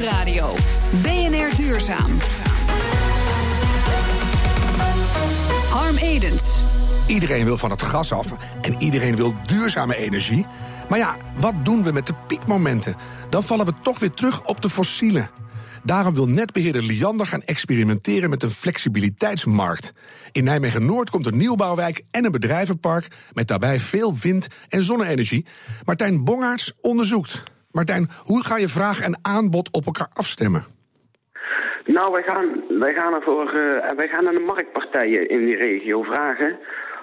Nieuwsradio. BNR Duurzaam. Harm Edens. Iedereen wil van het gas af en iedereen wil duurzame energie. Maar ja, wat doen we met de piekmomenten? Dan vallen we toch weer terug op de fossielen. Daarom wil netbeheerder Liander gaan experimenteren met een flexibiliteitsmarkt. In Nijmegen-Noord komt een nieuwbouwwijk en een bedrijvenpark... met daarbij veel wind- en zonne-energie. Martijn Bongaerts onderzoekt. Martijn, hoe ga je vraag en aanbod op elkaar afstemmen? Nou, wij gaan, wij gaan, ervoor, uh, wij gaan aan de marktpartijen in die regio vragen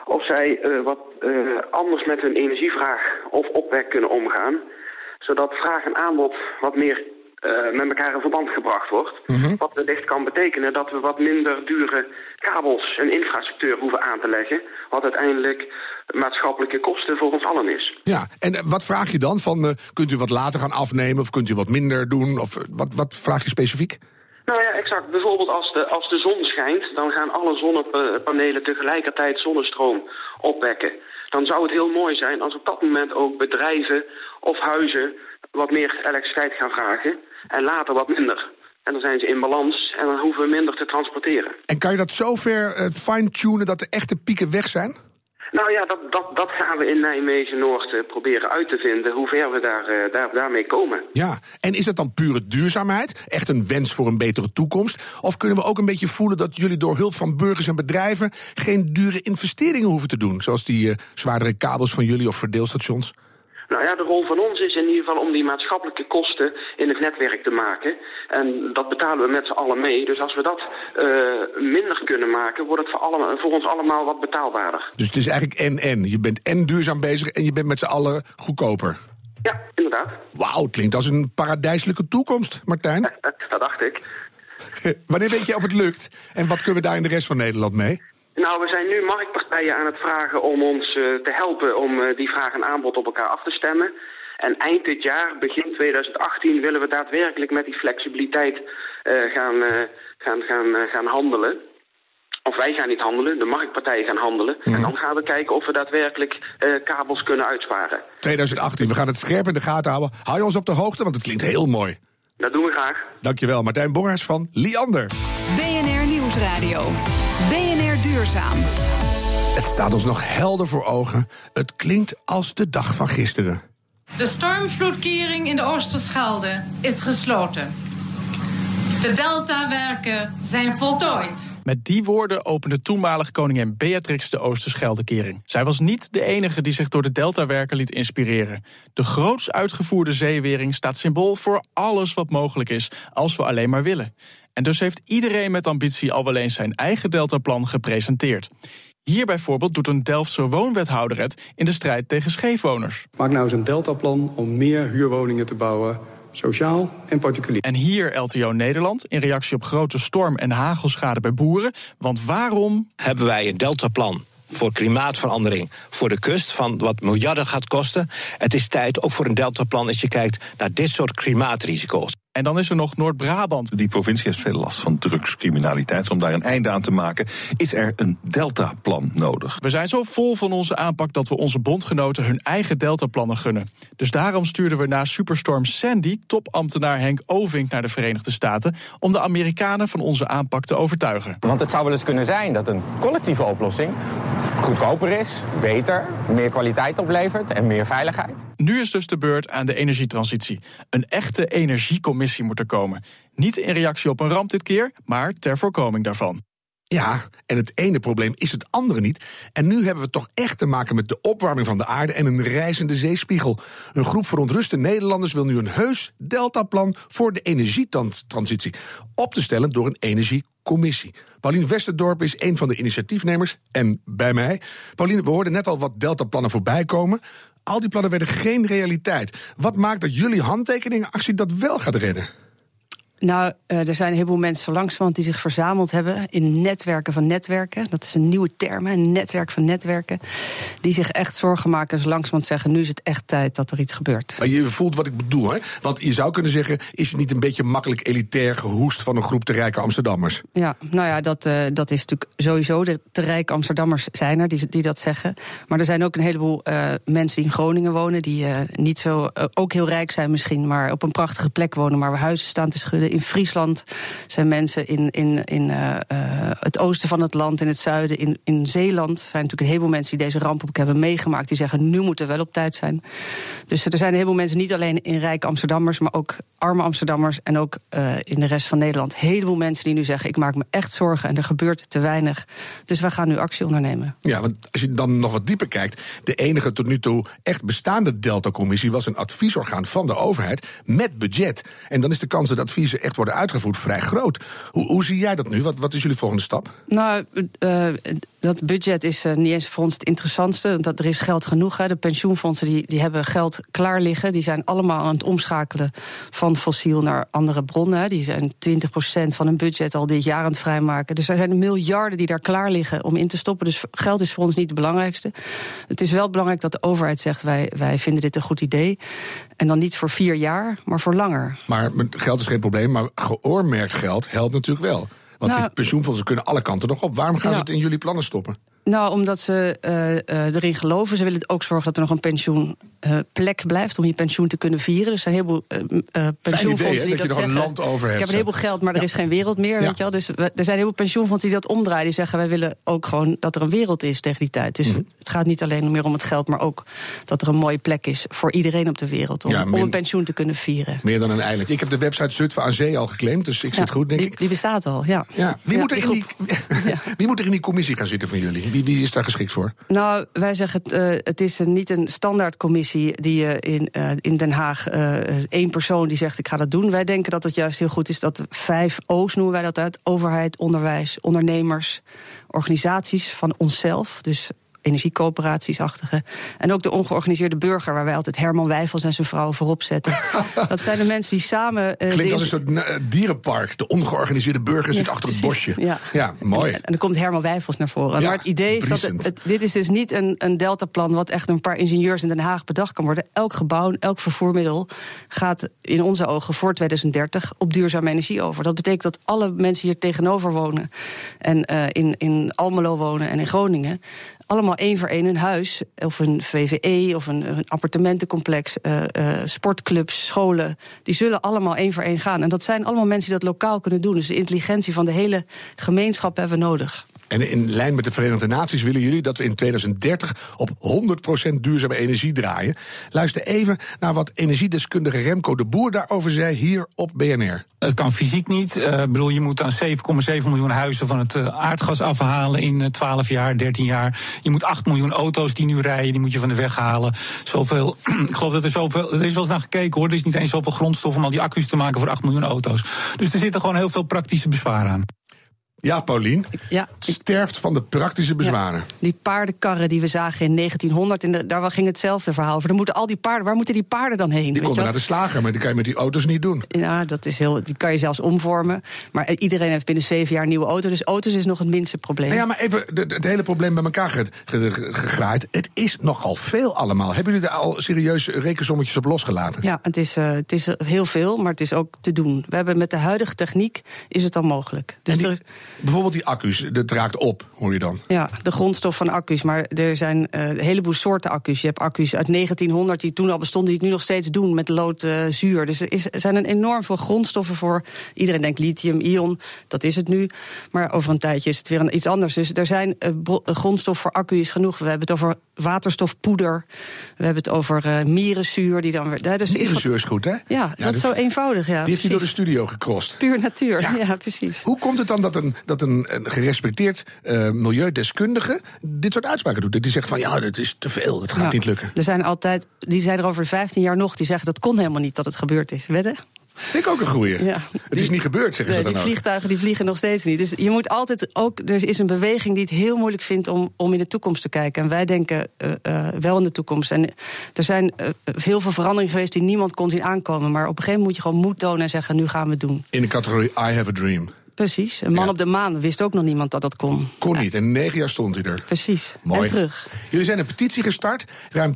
of zij uh, wat uh, anders met hun energievraag of opwek kunnen omgaan. Zodat vraag en aanbod wat meer uh, met elkaar in verband gebracht wordt. Mm -hmm. Wat wellicht kan betekenen dat we wat minder dure kabels en infrastructuur hoeven aan te leggen. Wat uiteindelijk maatschappelijke kosten voor ons allen is. Ja, en wat vraag je dan? Van, kunt u wat later gaan afnemen of kunt u wat minder doen? Of wat, wat vraag je specifiek? Nou ja, exact. Bijvoorbeeld als de, als de zon schijnt, dan gaan alle zonnepanelen tegelijkertijd zonnestroom opwekken. Dan zou het heel mooi zijn als op dat moment ook bedrijven of huizen wat meer elektriciteit gaan vragen en later wat minder. En dan zijn ze in balans en dan hoeven we minder te transporteren. En kan je dat zover uh, fine-tunen dat de echte pieken weg zijn? Nou ja, dat, dat, dat gaan we in Nijmegen-Noord uh, proberen uit te vinden, hoe ver we daar, uh, daar, daarmee komen. Ja, en is dat dan pure duurzaamheid? Echt een wens voor een betere toekomst? Of kunnen we ook een beetje voelen dat jullie door hulp van burgers en bedrijven geen dure investeringen hoeven te doen? Zoals die uh, zwaardere kabels van jullie of verdeelstations? Nou ja, de rol van ons is in ieder geval om die maatschappelijke kosten in het netwerk te maken. En dat betalen we met z'n allen mee. Dus als we dat uh, minder kunnen maken, wordt het voor ons allemaal wat betaalbaarder. Dus het is eigenlijk en-en. Je bent en duurzaam bezig en je bent met z'n allen goedkoper. Ja, inderdaad. Wauw, klinkt als een paradijselijke toekomst, Martijn. dat dacht ik. Wanneer weet je of het lukt? En wat kunnen we daar in de rest van Nederland mee? Nou, we zijn nu marktpartijen aan het vragen om ons uh, te helpen om uh, die vraag en aanbod op elkaar af te stemmen. En eind dit jaar, begin 2018, willen we daadwerkelijk met die flexibiliteit uh, gaan, gaan, gaan, gaan handelen. Of wij gaan niet handelen, de marktpartijen gaan handelen. Mm. En dan gaan we kijken of we daadwerkelijk kabels kunnen uitsparen. 2018, we gaan het scherp in de gaten houden. Hou je ons op de hoogte, want het klinkt heel mooi. Dat doen we graag. Dankjewel, Martijn Bongers van Liander. BNR Nieuwsradio. Duurzaam. Het staat ons nog helder voor ogen. Het klinkt als de dag van gisteren. De stormvloedkering in de Oosterschelde is gesloten. De deltawerken zijn voltooid. Met die woorden opende toenmalig koningin Beatrix de Oosterscheldekering. Zij was niet de enige die zich door de deltawerken liet inspireren. De groots uitgevoerde zeewering staat symbool voor alles wat mogelijk is, als we alleen maar willen. En dus heeft iedereen met ambitie al wel eens zijn eigen deltaplan gepresenteerd. Hier bijvoorbeeld doet een Delftse woonwethouder het in de strijd tegen scheefwoners. Maak nou eens een deltaplan om meer huurwoningen te bouwen sociaal en particulier. En hier LTO Nederland in reactie op grote storm- en hagelschade bij boeren. Want waarom hebben wij een deltaplan? Voor klimaatverandering, voor de kust, van wat miljarden gaat kosten. Het is tijd ook voor een deltaplan als je kijkt naar dit soort klimaatrisico's. En dan is er nog Noord-Brabant. Die provincie heeft veel last van drugscriminaliteit. Om daar een einde aan te maken, is er een deltaplan nodig. We zijn zo vol van onze aanpak dat we onze bondgenoten hun eigen deltaplannen gunnen. Dus daarom stuurden we na superstorm Sandy topambtenaar Henk Ovink naar de Verenigde Staten om de Amerikanen van onze aanpak te overtuigen. Want het zou wel eens kunnen zijn dat een collectieve oplossing goedkoper is, beter, meer kwaliteit oplevert en meer veiligheid. Nu is dus de beurt aan de energietransitie. Een echte energiecommissie moet er komen. Niet in reactie op een ramp dit keer, maar ter voorkoming daarvan. Ja, en het ene probleem is het andere niet. En nu hebben we toch echt te maken met de opwarming van de aarde en een reizende zeespiegel. Een groep verontruste Nederlanders wil nu een heus deltaplan voor de energietransitie op te stellen door een energiecommissie. Paulien Westerdorp is een van de initiatiefnemers en bij mij. Paulien, we hoorden net al wat deltaplannen voorbij komen. Al die plannen werden geen realiteit. Wat maakt dat jullie handtekeningactie dat wel gaat redden? Nou, uh, er zijn een heleboel mensen langzamerhand die zich verzameld hebben in netwerken van netwerken. Dat is een nieuwe term, een netwerk van netwerken. Die zich echt zorgen maken, zo langzamerhand zeggen: nu is het echt tijd dat er iets gebeurt. Maar je voelt wat ik bedoel, hè? Want je zou kunnen zeggen: is het niet een beetje makkelijk elitair gehoest van een groep te rijke Amsterdammers? Ja, nou ja, dat, uh, dat is natuurlijk sowieso. De te rijke Amsterdammers zijn er die, die dat zeggen. Maar er zijn ook een heleboel uh, mensen die in Groningen wonen, die niet zo, ook heel rijk zijn misschien, maar op een prachtige plek wonen, maar waar huizen staan te schudden. In Friesland zijn mensen in, in, in uh, het oosten van het land, in het zuiden, in, in Zeeland. zijn natuurlijk een heleboel mensen die deze ramp ook hebben meegemaakt. Die zeggen: nu moeten we wel op tijd zijn. Dus er zijn een heleboel mensen, niet alleen in rijke Amsterdammers, maar ook arme Amsterdammers en ook uh, in de rest van Nederland. Een heleboel mensen die nu zeggen: ik maak me echt zorgen en er gebeurt te weinig. Dus wij gaan nu actie ondernemen. Ja, want als je dan nog wat dieper kijkt, de enige tot nu toe echt bestaande Delta-commissie was een adviesorgaan van de overheid met budget. En dan is de kans dat echt worden uitgevoerd vrij groot. Hoe, hoe zie jij dat nu? Wat, wat is jullie volgende stap? Nou, uh, dat budget is uh, niet eens voor ons het interessantste. Dat er is geld genoeg. Hè. De pensioenfondsen die, die hebben geld klaar liggen. Die zijn allemaal aan het omschakelen van fossiel naar andere bronnen. Die zijn 20% van hun budget al dit jaar aan het vrijmaken. Dus er zijn miljarden die daar klaar liggen om in te stoppen. Dus geld is voor ons niet het belangrijkste. Het is wel belangrijk dat de overheid zegt: wij, wij vinden dit een goed idee. En dan niet voor vier jaar, maar voor langer. Maar geld is geen probleem, maar geoormerkt geld helpt natuurlijk wel. Want nou, die pensioenfondsen kunnen alle kanten nog op. Waarom gaan ze het in jullie plannen stoppen? Nou, omdat ze uh, uh, erin geloven. Ze willen ook zorgen dat er nog een pensioenplek uh, blijft om je pensioen te kunnen vieren. Dus er zijn een heleboel pensioenfondsen idee, die dat, dat zeggen. Een land over hebt, ik heb een heleboel geld, maar ja. er is geen wereld meer. Ja. Weet je wel? Dus we, er zijn een heleboel pensioenfondsen die dat omdraaien. Die zeggen wij willen ook gewoon dat er een wereld is tegen die tijd. Dus mm. het gaat niet alleen meer om het geld, maar ook dat er een mooie plek is voor iedereen op de wereld. Om, ja, meer, om een pensioen te kunnen vieren. Meer dan een eiland. Ik heb de website Zutphen aan Zee al geclaimd, dus ik zit goed, denk die, ik. Die bestaat al, ja. Wie, moet er in die, wie moet er in die commissie gaan zitten van jullie? Wie, wie is daar geschikt voor? Nou, wij zeggen het, uh, het is niet een standaardcommissie die uh, in, uh, in Den Haag één persoon die zegt ik ga dat doen. Wij denken dat het juist heel goed is dat vijf O's noemen wij dat uit: overheid, onderwijs, ondernemers, organisaties van onszelf. Dus energiecoöperatiesachtige. En ook de ongeorganiseerde burger, waar wij altijd Herman Wijfels en zijn vrouw voorop zetten. dat zijn de mensen die samen. Uh, Klinkt als een soort uh, dierenpark. De ongeorganiseerde burger zit ja, achter precies. het bosje. Ja, ja mooi. En, en, dan komt Herman Wijfels naar voren. Ja, maar het idee is dat het, het, dit is dus niet een, een deltaplan wat echt door een paar ingenieurs in Den Haag bedacht kan worden. Elk gebouw, elk vervoermiddel gaat in onze ogen voor 2030 op duurzame energie over. Dat betekent dat alle mensen hier tegenover wonen en uh, in, in Almelo wonen en in Groningen allemaal één voor één een huis, of een VVE, of een, een appartementencomplex, uh, uh, sportclubs, scholen, die zullen allemaal één voor één gaan. En dat zijn allemaal mensen die dat lokaal kunnen doen. Dus de intelligentie van de hele gemeenschap hebben we nodig. En in lijn met de Verenigde Naties willen jullie dat we in 2030 op 100% duurzame energie draaien. Luister even naar wat energiedeskundige Remco de Boer daarover zei hier op BNR. Het kan fysiek niet. Ik uh, bedoel, je moet dan 7,7 miljoen huizen van het uh, aardgas afhalen in uh, 12 jaar, 13 jaar. Je moet 8 miljoen auto's die nu rijden, die moet je van de weg halen. Zoveel, ik geloof dat er zoveel, er is wel eens naar gekeken hoor. Er is niet eens zoveel grondstof om al die accu's te maken voor 8 miljoen auto's. Dus er zitten gewoon heel veel praktische bezwaren aan. Ja, Paulien. Ja, sterft van de praktische bezwaren. Ja, die paardenkarren die we zagen in 1900, in de, daar ging hetzelfde verhaal over. Dan moeten al die paarden, waar moeten die paarden dan heen? Die komen naar de slager, maar die kan je met die auto's niet doen. Ja, dat is heel, die kan je zelfs omvormen. Maar iedereen heeft binnen zeven jaar een nieuwe auto. Dus auto's is nog het minste probleem. Nou ja, maar even het, het hele probleem bij elkaar gegraaid. Het is nogal veel allemaal. Hebben jullie daar al serieus rekensommetjes op losgelaten? Ja, het is, uh, het is heel veel, maar het is ook te doen. We hebben met de huidige techniek is het al mogelijk. Dus Bijvoorbeeld die accu's, dat raakt op, hoor je dan? Ja, de grondstof van accu's. Maar er zijn uh, een heleboel soorten accu's. Je hebt accu's uit 1900 die toen al bestonden, die het nu nog steeds doen met lood uh, zuur. Dus er, is, er zijn een enorm veel grondstoffen voor. Iedereen denkt lithium, ion, dat is het nu. Maar over een tijdje is het weer een, iets anders. Dus er zijn uh, grondstof voor accu is genoeg. We hebben het over waterstofpoeder. We hebben het over uh, mierenzuur. Die dan weer, dus mierenzuur is goed, hè? Ja, ja dat is zo eenvoudig. Ja, die heeft hij door de studio gecrossed. Puur natuur, ja. ja. precies. Hoe komt het dan dat een, dat een, een gerespecteerd uh, milieudeskundige dit soort uitspraken doet? Die zegt van ja, dit is te veel, het gaat ja. niet lukken. Er zijn altijd, die zijn er over 15 jaar nog, die zeggen dat kon helemaal niet dat het gebeurd is. Wedden? Vind ik ook een goeie. Ja. Het is niet gebeurd, zeggen Nee, ze die dan ook. vliegtuigen die vliegen nog steeds niet. Dus je moet altijd ook. Er is een beweging die het heel moeilijk vindt om, om in de toekomst te kijken. En wij denken eh, eh, wel in de toekomst. En er zijn eh, heel veel veranderingen geweest die niemand kon zien aankomen. Maar op een gegeven moment moet je gewoon moed tonen en zeggen: nu gaan we het doen. In de categorie I have a dream. Precies. Een man Ja. op de maan wist ook nog niemand dat dat kon. Kon niet. En negen jaar stond hij er. Precies. Mooi. En terug. Jullie zijn een petitie gestart. Ruim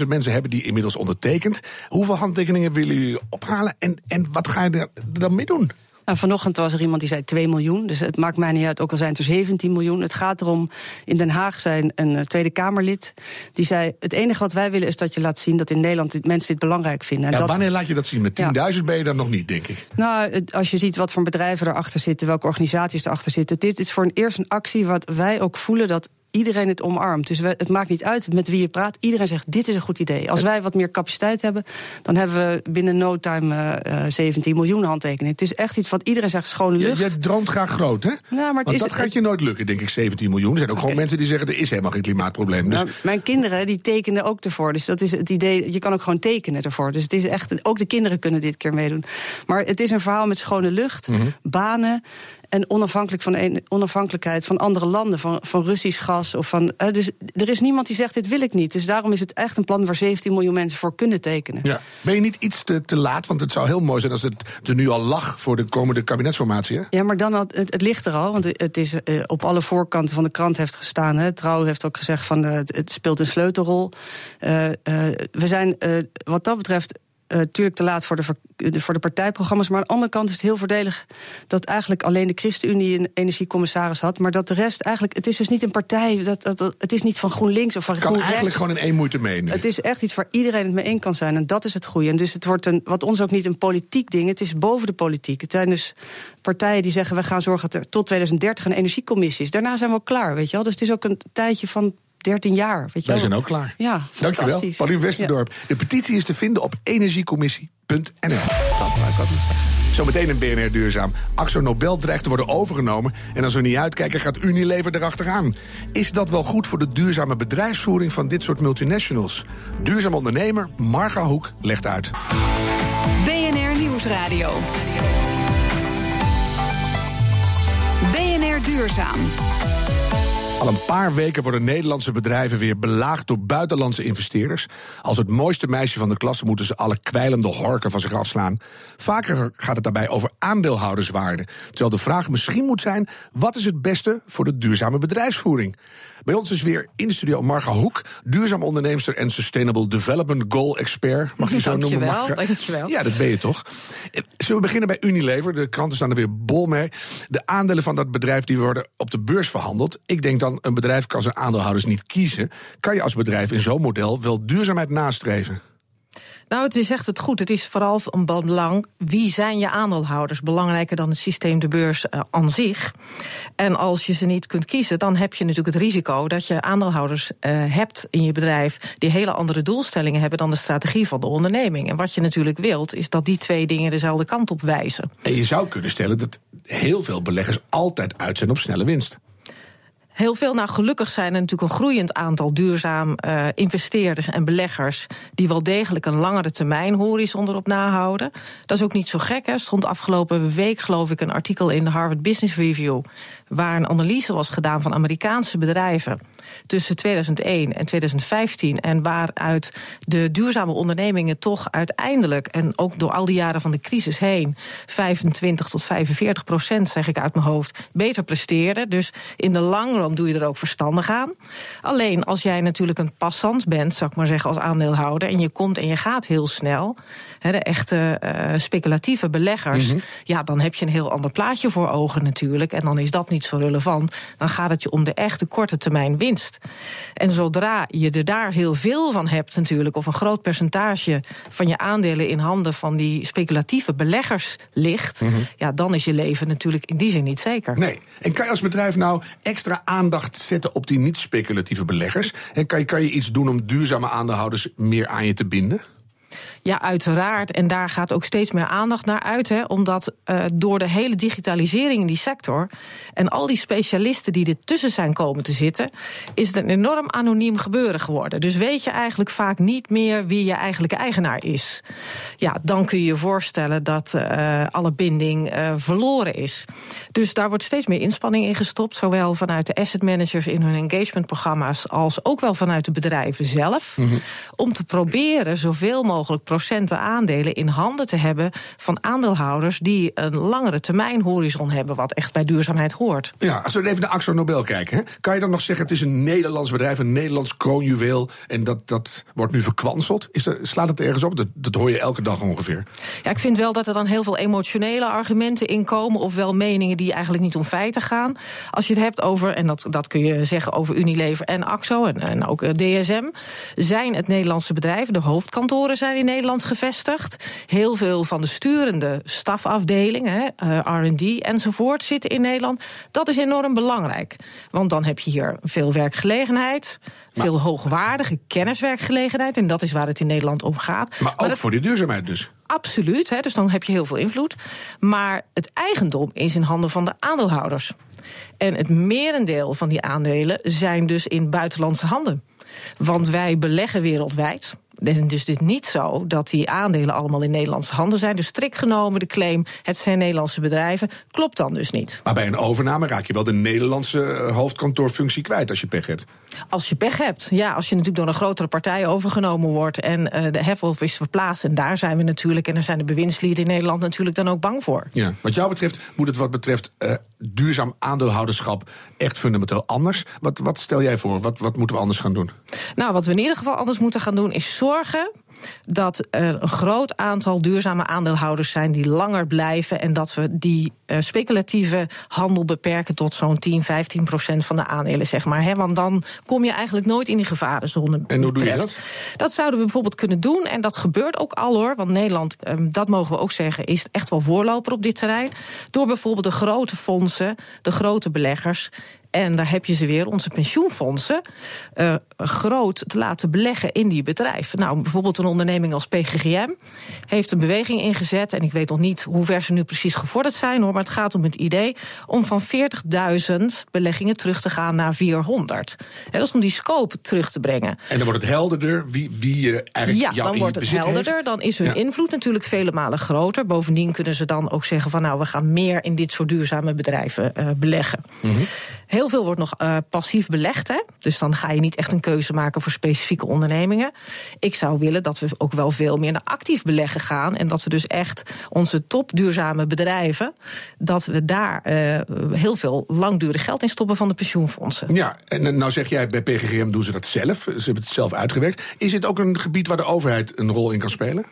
10.000 mensen hebben die inmiddels ondertekend. Hoeveel handtekeningen willen jullie ophalen? En, en wat ga je er dan mee doen? Vanochtend was er iemand die zei 2 miljoen. Dus het maakt mij niet uit, ook al zijn het er 17 miljoen. Het gaat erom, in Den Haag zijn een eh, Tweede Kamerlid... die zei, het enige wat wij willen is dat je laat zien... dat in Nederland dit, mensen dit belangrijk vinden. En Ja, dat, wanneer laat je dat zien? Met 10.000 ben je dan nog niet, denk ik. Nou, als je ziet wat voor bedrijven erachter zitten... welke organisaties erachter zitten... dit is voor een eerst een actie wat wij ook voelen... dat iedereen het omarmt. Dus we, het maakt niet uit met wie je praat. Iedereen zegt, dit is een goed idee. Als wij wat meer capaciteit hebben... dan hebben we binnen no time eh, eh, 17 miljoen handtekeningen. Het is echt iets wat iedereen zegt, schone lucht. je droomt graag groot, hè? Nou, maar het is- dat gaat je nooit lukken, denk ik, 17 miljoen. Er zijn ook gewoon mensen die zeggen, er is helemaal geen klimaatprobleem. Dus Nou, mijn kinderen die tekenen ook ervoor. Dus dat is het idee. Je kan ook gewoon tekenen ervoor. Dus het is echt. Ook de kinderen kunnen dit keer meedoen. Maar het is een verhaal met schone lucht, Mhm. banen. En onafhankelijk van een, onafhankelijkheid van andere landen, van, van Russisch gas. Of van, eh, dus er is niemand die zegt: dit wil ik niet. Dus daarom is het echt een plan waar 17 miljoen mensen voor kunnen tekenen. ja. ben je niet iets te, te laat? Want het zou heel mooi zijn als het er nu al lag voor de komende kabinetsformatie. Hè? Ja, maar dan had, het, het ligt er al. Want het is eh, op alle voorkanten van de krant heeft gestaan. Hè. Trouw heeft ook gezegd van eh, het, het speelt een sleutelrol. We zijn wat dat betreft. Natuurlijk te laat voor de, voor de partijprogramma's. Maar aan de andere kant is het heel voordelig dat eigenlijk alleen de ChristenUnie een energiecommissaris had. Maar dat de rest eigenlijk. Het is dus niet een partij. Dat, dat, dat- het is niet van GroenLinks of van Kan GroenRechts. eigenlijk gewoon in één moeite mee nu. Het is echt iets waar iedereen het mee eens kan zijn. En dat is het goede. En dus het wordt een, wat ons ook niet een politiek ding. Het is boven de politiek. Het zijn dus partijen die zeggen... we gaan zorgen dat er tot 2030 een energiecommissie is. Daarna zijn we ook klaar, weet je wel. Dus het is ook een tijdje van 13 jaar, weet je Wij wel. zijn ook klaar. Ja, Dankjewel, fantastisch. Paulien Westerdorp. De petitie is te vinden op energiecommissie.nl. Dat nog zeggen. Zometeen een BNR Duurzaam. Axo Nobel dreigt te worden overgenomen. En als we niet uitkijken, gaat Unilever erachteraan. Is dat wel goed voor de duurzame bedrijfsvoering van dit soort multinationals? Duurzaam ondernemer Marga Hoek legt uit. BNR Nieuwsradio. BNR Duurzaam. Al een paar weken worden Nederlandse bedrijven weer belaagd door buitenlandse investeerders. Als het mooiste meisje van de klas moeten ze alle kwijlende horken van zich afslaan. Vaker gaat het daarbij over aandeelhouderswaarde. Terwijl de vraag misschien moet zijn: wat is het beste voor de duurzame bedrijfsvoering? Bij ons is weer in de studio Marga Hoek, duurzaam onderneemster en Sustainable Development Goal Expert. Mag je zo noemen, Marga? dankjewel. Ja, dat ben je toch. Zullen we beginnen bij Unilever? De kranten staan er weer bol mee. De aandelen van dat bedrijf die worden op de beurs verhandeld. Ik denk dan, een bedrijf kan zijn aandeelhouders niet kiezen. Kan je als bedrijf in zo'n model wel duurzaamheid nastreven? Nou, het is echt het goed. Het is vooral van belang wie zijn je aandeelhouders. Belangrijker dan het systeem de beurs eh, aan zich. En als je ze niet kunt kiezen, dan heb je natuurlijk het risico dat je aandeelhouders eh, hebt in je bedrijf die hele andere doelstellingen hebben dan de strategie van de onderneming. En wat je natuurlijk wilt, is dat die twee dingen dezelfde kant op wijzen. En je zou kunnen stellen dat heel veel beleggers altijd uit zijn op snelle winst. Heel veel, nou gelukkig zijn er natuurlijk een groeiend aantal duurzaam eh, investeerders en beleggers die wel degelijk een langere termijn horizon erop nahouden. Dat is ook niet zo gek. Er stond afgelopen week, geloof ik, een artikel in de Harvard Business Review waar een analyse was gedaan van Amerikaanse bedrijven tussen 2001 en 2015 en waaruit de duurzame ondernemingen toch uiteindelijk en ook door al die jaren van de crisis heen 25 tot 45 procent, zeg ik uit mijn hoofd, beter presteerden. Dus in de lang run doe je er ook verstandig aan. Alleen als jij natuurlijk een passant bent, zou ik maar zeggen, als aandeelhouder en je komt en je gaat heel snel, hè, de echte eh, speculatieve beleggers, ja, dan heb je een heel ander plaatje voor ogen natuurlijk. En dan is dat niet zo relevant. Dan gaat het je om de echte korte termijn winst. En zodra je er daar heel veel van hebt natuurlijk, of een groot percentage van je aandelen in handen van die speculatieve beleggers ligt, ja, dan is je leven natuurlijk in die zin niet zeker. Nee. En kan je als bedrijf nou extra aandacht zetten op die niet-speculatieve beleggers? En kan je, kan je iets doen om duurzame aandeelhouders meer aan je te binden? Ja, uiteraard. En daar gaat ook steeds meer aandacht naar uit. Hè, omdat uh, door de hele digitalisering in die sector en al die specialisten die er tussen zijn komen te zitten, is het een enorm anoniem gebeuren geworden. Dus weet je eigenlijk vaak niet meer wie je eigenlijke eigenaar is. Ja, dan kun je je voorstellen dat uh, alle binding uh, verloren is. Dus daar wordt steeds meer inspanning in gestopt, zowel vanuit de asset managers in hun engagementprogramma's als ook wel vanuit de bedrijven zelf, mm -hmm. om te proberen zoveel mogelijk aandelen in handen te hebben van aandeelhouders die een langere termijnhorizon hebben, wat echt bij duurzaamheid hoort. Ja, als we even naar Axo Nobel kijken, hè, kan je dan nog zeggen het is een Nederlands bedrijf, een Nederlands kroonjuweel en dat, dat wordt nu verkwanseld? Is er, slaat het ergens op? Dat, dat hoor je elke dag ongeveer. Ja, ik vind wel dat er dan heel veel emotionele argumenten in komen, ofwel meningen die eigenlijk niet om feiten gaan. Als je het hebt over, en dat, dat kun je zeggen over Unilever en Axo en, en ook DSM, zijn het Nederlandse bedrijven, de hoofdkantoren zijn in Nederland gevestigd. Heel veel van de sturende stafafdelingen, RD enzovoort, zitten in Nederland. Dat is enorm belangrijk. Want dan heb je hier veel werkgelegenheid, maar, veel hoogwaardige kenniswerkgelegenheid. En dat is waar het in Nederland om gaat. Maar, maar ook dat, voor de duurzaamheid dus. Absoluut, hè, dus dan heb je heel veel invloed. Maar het eigendom is in handen van de aandeelhouders. En het merendeel van die aandelen zijn dus in buitenlandse handen. Want wij beleggen wereldwijd. Dus dit niet zo dat die aandelen allemaal in Nederlandse handen zijn. Dus strikt genomen de claim, het zijn Nederlandse bedrijven, klopt dan dus niet. Maar bij een overname raak je wel de Nederlandse hoofdkantoorfunctie kwijt als je pech hebt. Als je pech hebt, ja. Als je natuurlijk door een grotere partij overgenomen wordt en uh, de hefhof is verplaatst. En daar zijn we natuurlijk, en daar zijn de bewindslieden in Nederland natuurlijk dan ook bang voor. Ja, wat jou betreft moet het wat betreft uh, duurzaam aandeelhouderschap echt fundamenteel anders. Wat, wat stel jij voor? Wat, wat moeten we anders gaan doen? Nou, wat we in ieder geval anders moeten gaan doen is zorgen dat er een groot aantal duurzame aandeelhouders zijn die langer blijven en dat we die uh, speculatieve handel beperken tot zo'n 10, 15 procent van de aandelen, zeg maar. Hè? Want dan kom je eigenlijk nooit in die gevarenzone. En hoe doe je dat? Dat zouden we bijvoorbeeld kunnen doen en dat gebeurt ook al hoor. Want Nederland, um, dat mogen we ook zeggen, is echt wel voorloper op dit terrein. Door bijvoorbeeld de grote fondsen, de grote beleggers en daar heb je ze weer, onze pensioenfondsen, uh, groot te laten beleggen in die bedrijven. Nou, bijvoorbeeld een onderneming als PGGM heeft een beweging ingezet. En ik weet nog niet hoe ver ze nu precies gevorderd zijn hoor. Maar het gaat om het idee om van 40.000 beleggingen terug te gaan naar 400. En dat is om die scope terug te brengen. En dan wordt het helderder wie, wie je eigenlijk Ja, dan wordt het helderder. Heeft. Dan is hun ja. invloed natuurlijk vele malen groter. Bovendien kunnen ze dan ook zeggen van nou, we gaan meer in dit soort duurzame bedrijven uh, beleggen. Mm -hmm. Heel veel wordt nog uh, passief belegd. Hè? Dus dan ga je niet echt een keuze maken voor specifieke ondernemingen. Ik zou willen dat we ook wel veel meer naar actief beleggen gaan. En dat we dus echt onze top duurzame bedrijven. dat we daar uh, heel veel langdurig geld in stoppen van de pensioenfondsen. Ja, en nou zeg jij bij PGGM doen ze dat zelf. Ze hebben het zelf uitgewerkt. Is dit ook een gebied waar de overheid een rol in kan spelen?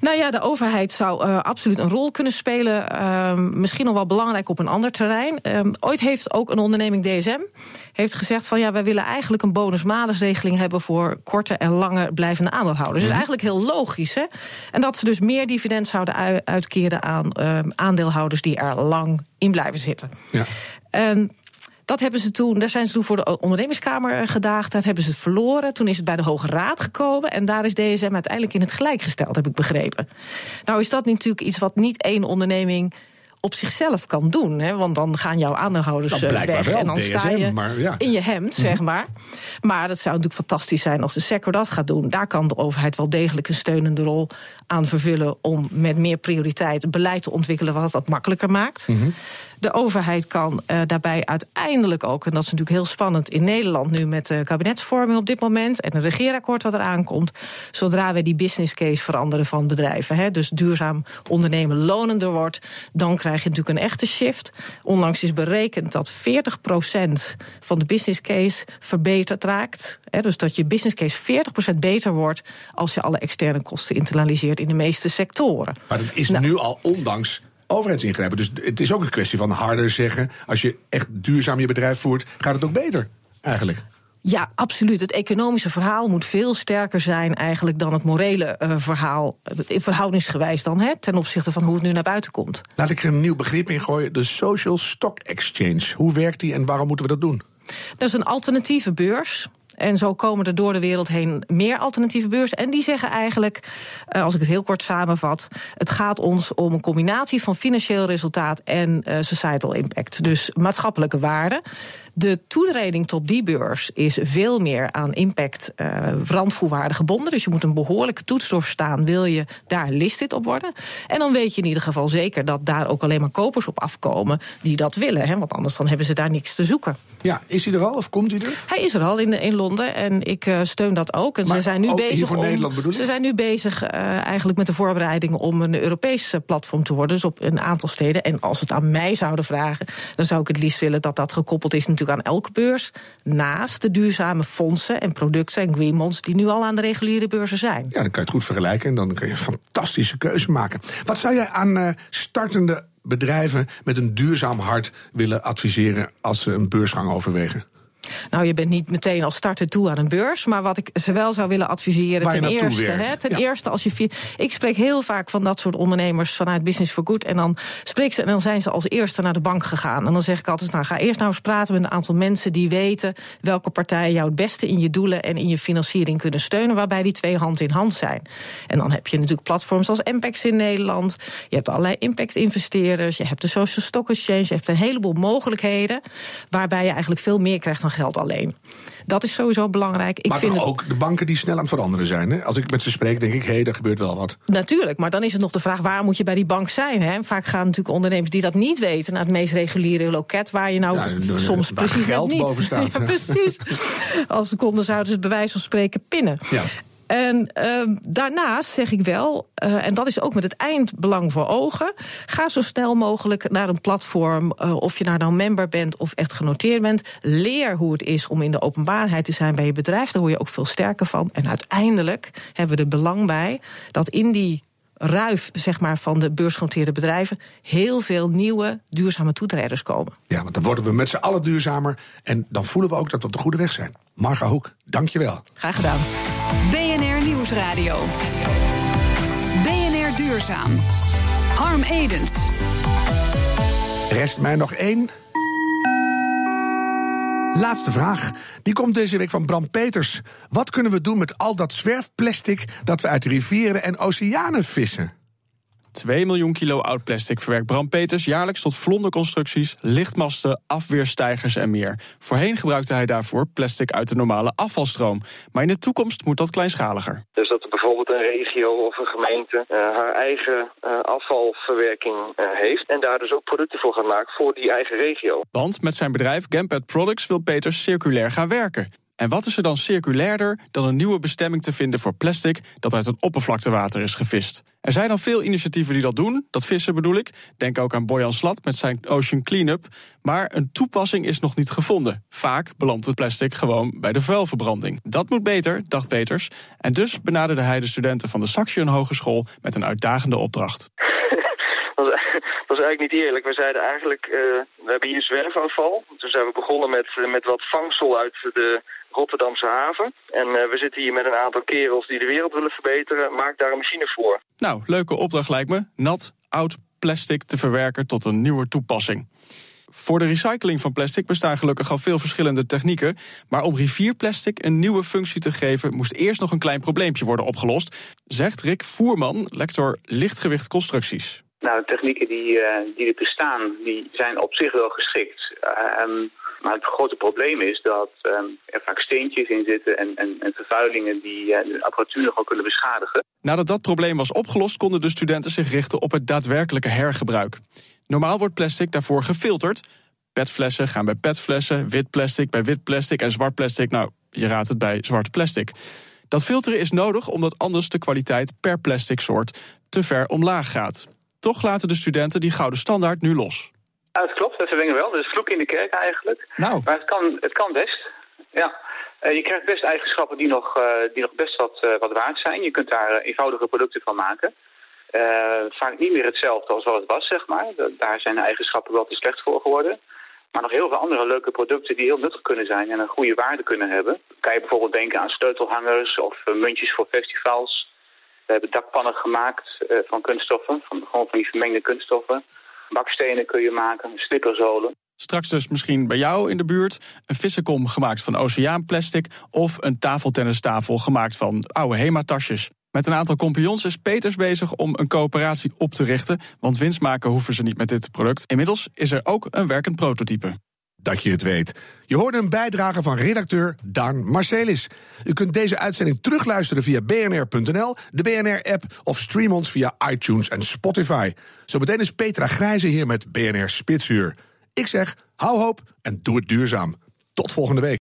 Nou ja, de overheid zou uh, absoluut een rol kunnen spelen. Uh, misschien nog wel belangrijk op een ander terrein. Uh, ooit heeft ook een onderneming DSM heeft gezegd van ja, wij willen eigenlijk een bonus-malus-regeling hebben voor korte en lange blijvende aandeelhouders. Dus eigenlijk heel logisch, hè? En dat ze dus meer dividend zouden uitkeren aan aandeelhouders die er lang in blijven zitten. Ja. En dat hebben ze toen, daar zijn ze toen voor de ondernemingskamer gedaagd. Dat hebben ze het verloren. Toen is het bij de Hoge Raad gekomen. En daar is DSM uiteindelijk in het gelijk gesteld, heb ik begrepen. Nou is dat natuurlijk iets wat niet één onderneming op zichzelf kan doen. Hè? Want dan gaan jouw aandeelhouders dan weg wel, en dan DSM, sta je maar ja. in je hemd, zeg Mhm. maar. Maar dat zou natuurlijk fantastisch zijn als de sector dat gaat doen. Daar kan de overheid wel degelijk een steunende rol aan vervullen... om met meer prioriteit beleid te ontwikkelen wat dat makkelijker maakt. Mhm. De overheid kan uh, daarbij uiteindelijk ook, en dat is natuurlijk heel spannend in Nederland nu met de kabinetsvorming op dit moment en een regeerakkoord dat eraan komt, zodra wij die business case veranderen van bedrijven, hè, dus duurzaam ondernemen lonender wordt, dan krijg je natuurlijk een echte shift. Onlangs is berekend dat 40% van de business case verbeterd raakt. Hè, dus dat je business case 40% beter wordt als je alle externe kosten internaliseert in de meeste sectoren. Maar dat is nou, nu al ondanks overheidsingrijpen. Dus het is ook een kwestie van harder zeggen. Als je echt duurzaam je bedrijf voert, gaat het ook beter, eigenlijk. Ja, absoluut. Het economische verhaal moet veel sterker zijn eigenlijk dan het morele uh, verhaal. Verhoudingsgewijs dan, hè, ten opzichte van hoe het nu naar buiten komt. Laat ik er een nieuw begrip in gooien. De Social Stock Exchange. Hoe werkt die en waarom moeten we dat doen? Dat is een alternatieve beurs. En zo komen er door de wereld heen meer alternatieve beurzen. En die zeggen eigenlijk, uh, als ik het heel kort samenvat... het gaat ons om een combinatie van financieel resultaat en uh, societal impact. Dus maatschappelijke waarde. De toetreding tot die beurs is veel meer aan impact uh, randvoorwaarden gebonden. Dus je moet een behoorlijke toets doorstaan, wil je daar listed op worden. En dan weet je in ieder geval zeker dat daar ook alleen maar kopers op afkomen die dat willen. Hè? Want anders dan hebben ze daar niks te zoeken. Ja, is hij er al of komt hij er? Hij is er al in, in Londen en ik uh, steun dat ook. En maar ze zijn nu bezig om, Nederland bedoel Ze zijn nu bezig uh, eigenlijk met de voorbereidingen om een Europees platform te worden. Dus op een aantal steden. En als het aan mij zouden vragen, dan zou ik het liefst willen dat dat gekoppeld is natuurlijk aan elke beurs. Naast de duurzame fondsen en producten en green bonds die nu al aan de reguliere beurzen zijn. Ja, dan kan je het goed vergelijken en dan kun je een fantastische keuze maken. Wat zou jij aan uh, startende bedrijven met een duurzaam hart willen adviseren als ze een beursgang overwegen? Nou, je bent niet meteen als starter toe aan een beurs. Maar wat ik ze wel zou willen adviseren, ten eerste. Hè, ten Ja. eerste, als je. Ik spreek heel vaak van dat soort ondernemers vanuit Business for Good. En dan spreek ze en dan zijn ze als eerste naar de bank gegaan. En dan zeg ik altijd: nou, ga eerst nou eens praten met een aantal mensen die weten welke partijen jou het beste in je doelen en in je financiering kunnen steunen. Waarbij die twee hand in hand zijn. En dan heb je natuurlijk platforms als Ampex in Nederland. Je hebt allerlei impact-investeerders. Je hebt de Social Stock Exchange. Je hebt een heleboel mogelijkheden. Waarbij je eigenlijk veel meer krijgt dan geld alleen. Dat is sowieso belangrijk. Ik maar vind het, ook de banken die snel aan het veranderen zijn. Hè? Als ik met ze spreek, denk ik, hé, hey, er gebeurt wel wat. Natuurlijk, maar dan is het nog de vraag: waar moet je bij die bank zijn? Hè? Vaak gaan natuurlijk ondernemers die dat niet weten naar het meest reguliere loket, waar je nou Ja, soms precies geld niet. boven staat, ja, precies. Als ze het bij wijze van spreken pinnen. Ja. En ehm, daarnaast zeg ik wel, eh, en dat is ook met het eindbelang voor ogen, ga zo snel mogelijk naar een platform, eh, of je nou nou member bent of echt genoteerd bent. Leer hoe het is om in de openbaarheid te zijn bij je bedrijf. Daar word je ook veel sterker van. En uiteindelijk hebben we er belang bij dat in die ruif zeg maar, van de beursgenoteerde bedrijven heel veel nieuwe duurzame toetreders komen. Ja, want dan worden we met z'n allen duurzamer. En dan voelen we ook dat we op de goede weg zijn. Marga Hoek, dank je wel. Graag gedaan. BNR Nieuwsradio. BNR Duurzaam. Harm Edens. Rest mij nog één. Laatste vraag. Die komt deze week van Bram Peters. Wat kunnen we doen met al dat zwerfplastic dat we uit rivieren en oceanen vissen? 2 miljoen kilo oud plastic verwerkt Bram Peters jaarlijks tot vlonderconstructies, lichtmasten, afweerstijgers en meer. Voorheen gebruikte hij daarvoor plastic uit de normale afvalstroom. Maar in de toekomst moet dat kleinschaliger. Dus dat een regio of een gemeente eh, haar eigen eh, afvalverwerking eh, heeft. En daar dus ook producten voor gaat maken voor die eigen regio. Want met zijn bedrijf Gampet Products wil Peters circulair gaan werken. En wat is er dan circulairder dan een nieuwe bestemming te vinden voor plastic dat uit het oppervlaktewater is gevist? Er zijn al veel initiatieven die dat doen, dat vissen bedoel ik. Denk ook aan Boyan Slat met zijn Ocean Cleanup. Maar een toepassing is nog niet gevonden. Vaak belandt het plastic gewoon bij de vuilverbranding. Dat moet beter, dacht Peters. En dus benaderde hij de studenten van de Saxion Hogeschool met een uitdagende opdracht. Was, eigenlijk niet eerlijk. We zeiden eigenlijk, eh, we hebben hier zwerfafval. Toen zijn we begonnen met, eh, met wat vangsel uit de Rotterdamse haven. En eh, we zitten hier met een aantal kerels die de wereld willen verbeteren. Maak daar een machine voor. Nou, leuke opdracht lijkt me. Nat, oud plastic te verwerken tot een nieuwe toepassing. Voor de recycling van plastic bestaan gelukkig al veel verschillende technieken. Maar om rivierplastic een nieuwe functie te geven, moest eerst nog een klein probleempje worden opgelost. Zegt Rick Voerman, lector lichtgewicht constructies. Nou, de technieken die, uh, die er bestaan, die zijn op zich wel geschikt. Um, maar het grote probleem is dat um, er vaak steentjes in zitten en, en, en vervuilingen die uh, de apparatuur nogal kunnen beschadigen. Nadat dat probleem was opgelost, konden de studenten zich richten op het daadwerkelijke hergebruik. Normaal wordt plastic daarvoor gefilterd. Petflessen gaan bij petflessen, wit plastic bij wit plastic en zwart plastic, nou, je raadt het bij zwart plastic. Dat filteren is nodig omdat anders de kwaliteit per plastic soort te ver omlaag gaat. Toch laten de studenten die gouden standaard nu los. Ja, dat klopt, dat verdenken wel. Dat is vloek in de kerk eigenlijk. Nou. Maar het kan, het kan best. Ja. Uh, je krijgt best eigenschappen die nog, uh, die nog best wat, uh, wat waard zijn. Je kunt daar eenvoudige producten van maken. vaak niet meer hetzelfde als wat het was, zeg maar. Daar zijn de eigenschappen wel te slecht voor geworden. Maar nog heel veel andere leuke producten die heel nuttig kunnen zijn en een goede waarde kunnen hebben. Kan je bijvoorbeeld denken aan sleutelhangers of muntjes voor festivals. We hebben dakpannen gemaakt van kunststoffen, van, gewoon van die vermengde kunststoffen. Bakstenen kun je maken, slipperzolen. Straks dus misschien bij jou in de buurt een vissenkom gemaakt van oceaanplastic of een tafeltennistafel gemaakt van oude Hema-tasjes. Met een aantal compagnons is Peters bezig om een coöperatie op te richten, want winst maken hoeven ze niet met dit product. Inmiddels is er ook een werkend prototype. Dat je het weet. Je hoorde een bijdrage van redacteur Daan Marcelis. U kunt deze uitzending terugluisteren via bnr.nl, de BNR-app of stream ons via iTunes en Spotify. Zometeen is Petra Grijze hier met BNR Spitsuur. Ik zeg, hou hoop en doe het duurzaam. Tot volgende week.